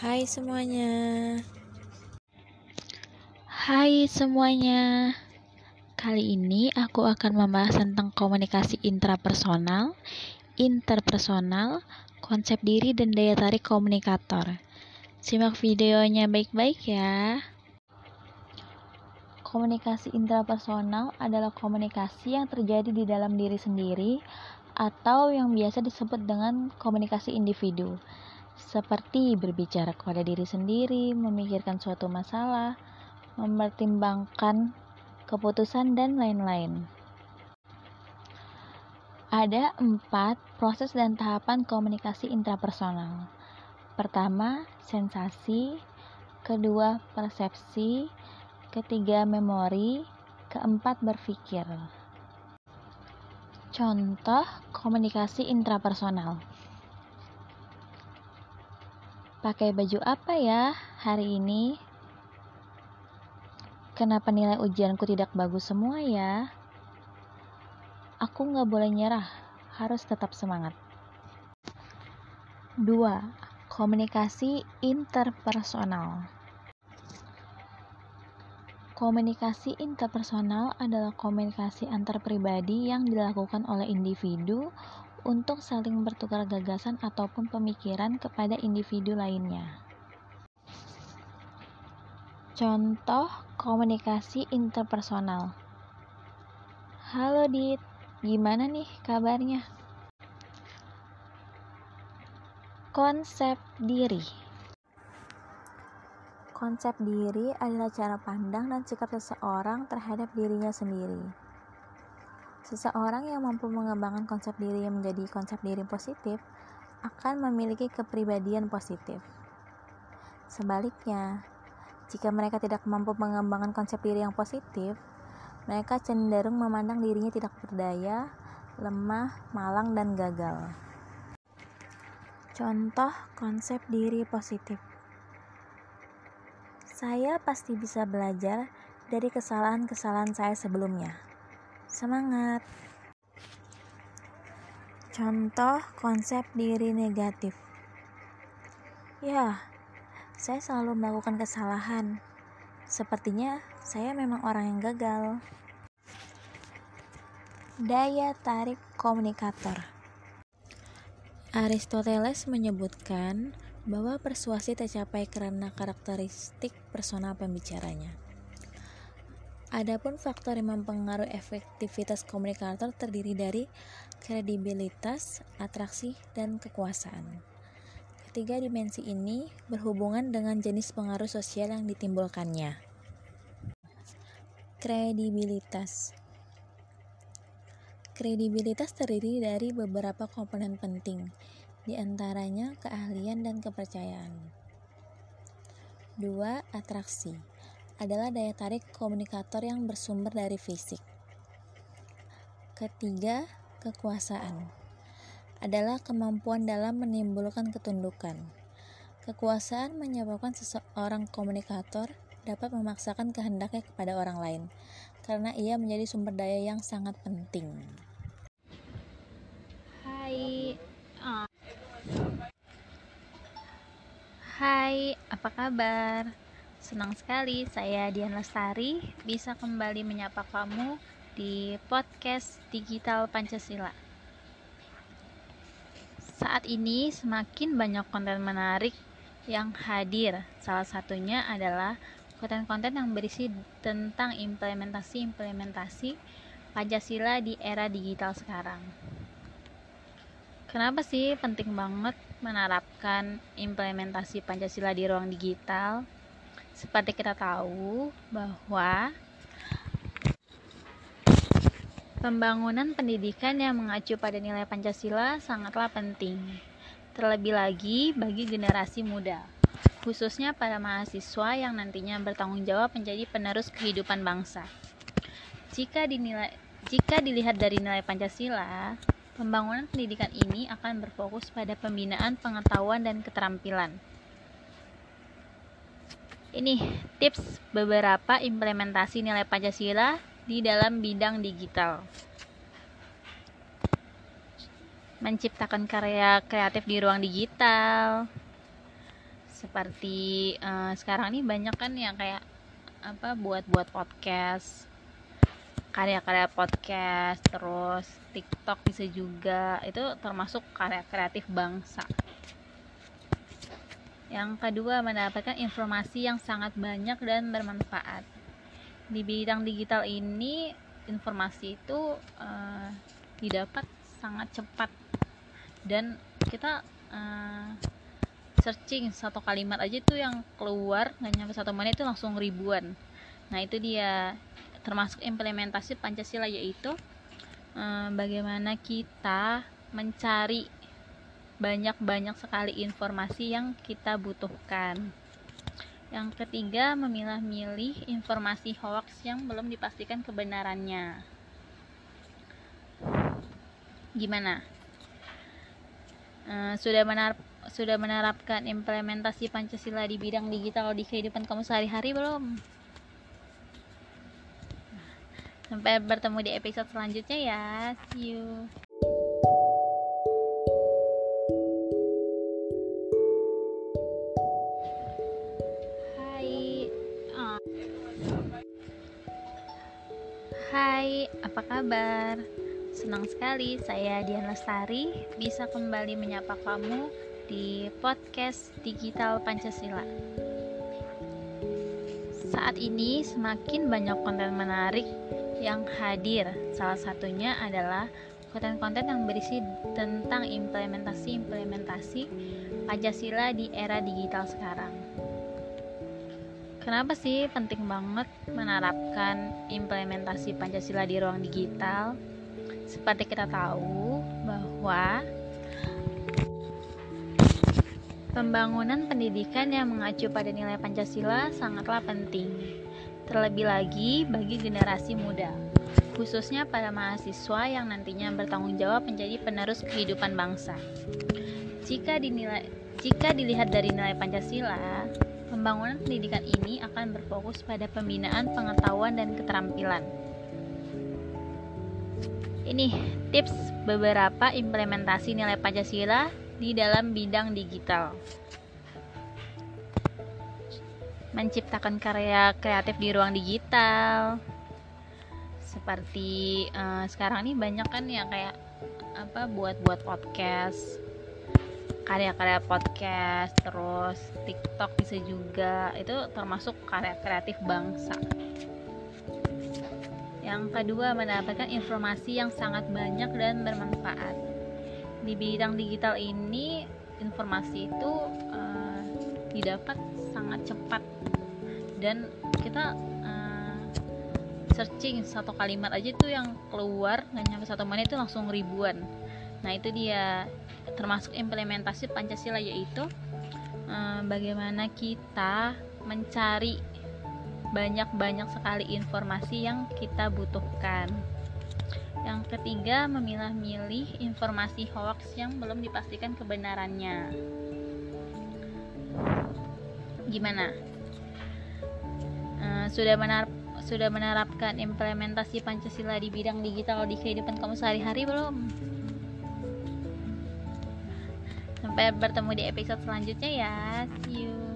Hai semuanya. Hai semuanya. Kali ini aku akan membahas tentang komunikasi intrapersonal, interpersonal, konsep diri dan daya tarik komunikator. Simak videonya baik-baik ya. Komunikasi intrapersonal adalah komunikasi yang terjadi di dalam diri sendiri atau yang biasa disebut dengan komunikasi individu seperti berbicara kepada diri sendiri, memikirkan suatu masalah, mempertimbangkan keputusan, dan lain-lain. Ada empat proses dan tahapan komunikasi intrapersonal. Pertama, sensasi. Kedua, persepsi. Ketiga, memori. Keempat, berpikir. Contoh komunikasi intrapersonal. Pakai baju apa ya hari ini? Kenapa nilai ujianku tidak bagus semua ya? Aku nggak boleh nyerah, harus tetap semangat. 2. Komunikasi interpersonal Komunikasi interpersonal adalah komunikasi antar pribadi yang dilakukan oleh individu untuk saling bertukar gagasan ataupun pemikiran kepada individu lainnya. Contoh komunikasi interpersonal. Halo Dit, gimana nih kabarnya? Konsep diri. Konsep diri adalah cara pandang dan sikap seseorang terhadap dirinya sendiri. Seseorang yang mampu mengembangkan konsep diri yang menjadi konsep diri positif akan memiliki kepribadian positif. Sebaliknya, jika mereka tidak mampu mengembangkan konsep diri yang positif, mereka cenderung memandang dirinya tidak berdaya, lemah, malang, dan gagal. Contoh konsep diri positif. Saya pasti bisa belajar dari kesalahan-kesalahan saya sebelumnya. Semangat! Contoh konsep diri negatif. Ya, saya selalu melakukan kesalahan. Sepertinya saya memang orang yang gagal. Daya tarik komunikator. Aristoteles menyebutkan bahwa persuasi tercapai karena karakteristik personal pembicaranya. Adapun faktor yang mempengaruhi efektivitas komunikator terdiri dari kredibilitas, atraksi, dan kekuasaan. Ketiga dimensi ini berhubungan dengan jenis pengaruh sosial yang ditimbulkannya. Kredibilitas Kredibilitas terdiri dari beberapa komponen penting, di antaranya keahlian dan kepercayaan. Dua, atraksi adalah daya tarik komunikator yang bersumber dari fisik. Ketiga, kekuasaan adalah kemampuan dalam menimbulkan ketundukan. Kekuasaan menyebabkan seseorang komunikator dapat memaksakan kehendaknya kepada orang lain karena ia menjadi sumber daya yang sangat penting. Hai. Hai, apa kabar? Senang sekali saya Dian Lestari bisa kembali menyapa kamu di podcast Digital Pancasila. Saat ini semakin banyak konten menarik yang hadir. Salah satunya adalah konten-konten yang berisi tentang implementasi-implementasi Pancasila di era digital sekarang. Kenapa sih penting banget menerapkan implementasi Pancasila di ruang digital? Seperti kita tahu bahwa pembangunan pendidikan yang mengacu pada nilai Pancasila sangatlah penting. Terlebih lagi bagi generasi muda, khususnya para mahasiswa yang nantinya bertanggung jawab menjadi penerus kehidupan bangsa. Jika dinilai jika dilihat dari nilai Pancasila, pembangunan pendidikan ini akan berfokus pada pembinaan pengetahuan dan keterampilan ini tips beberapa implementasi nilai Pancasila di dalam bidang digital. Menciptakan karya kreatif di ruang digital. seperti uh, sekarang ini banyak kan yang kayak apa buat buat podcast karya-karya podcast terus TikTok bisa juga itu termasuk karya kreatif bangsa yang kedua mendapatkan informasi yang sangat banyak dan bermanfaat. Di bidang digital ini informasi itu uh, didapat sangat cepat. Dan kita uh, searching satu kalimat aja tuh yang keluar nggak nyampe satu menit itu langsung ribuan. Nah itu dia. Termasuk implementasi Pancasila yaitu eh, bagaimana kita mencari banyak-banyak sekali informasi yang kita butuhkan. Yang ketiga, memilah-milih informasi hoax yang belum dipastikan kebenarannya. Gimana? Uh, sudah menar sudah menerapkan implementasi Pancasila di bidang digital di kehidupan kamu sehari-hari belum? Sampai bertemu di episode selanjutnya ya. See you. Hai, apa kabar? Senang sekali saya Dian Lestari bisa kembali menyapa kamu di podcast Digital Pancasila. Saat ini semakin banyak konten menarik yang hadir. Salah satunya adalah konten-konten yang berisi tentang implementasi-implementasi Pancasila di era digital sekarang. Kenapa sih penting banget menerapkan implementasi Pancasila di ruang digital? Seperti kita tahu bahwa pembangunan pendidikan yang mengacu pada nilai Pancasila sangatlah penting terlebih lagi bagi generasi muda, khususnya para mahasiswa yang nantinya bertanggung jawab menjadi penerus kehidupan bangsa. Jika dinilai jika dilihat dari nilai Pancasila, pembangunan pendidikan ini akan berfokus pada pembinaan pengetahuan dan keterampilan. Ini tips beberapa implementasi nilai Pancasila di dalam bidang digital. Menciptakan karya kreatif di ruang digital. Seperti uh, sekarang ini banyak kan yang kayak apa buat buat podcast karya-karya podcast terus TikTok bisa juga. Itu termasuk karya kreatif bangsa. Yang kedua mendapatkan informasi yang sangat banyak dan bermanfaat. Di bidang digital ini informasi itu uh, didapat sangat cepat. Dan kita uh, searching satu kalimat aja tuh yang keluar nggak nyampe satu menit itu langsung ribuan. Nah itu dia termasuk implementasi Pancasila yaitu uh, bagaimana kita mencari banyak-banyak sekali informasi yang kita butuhkan yang ketiga, memilah-milih informasi hoax yang belum dipastikan kebenarannya. Gimana? sudah menar sudah menerapkan implementasi Pancasila di bidang digital di kehidupan kamu sehari-hari belum? Sampai bertemu di episode selanjutnya ya. See you.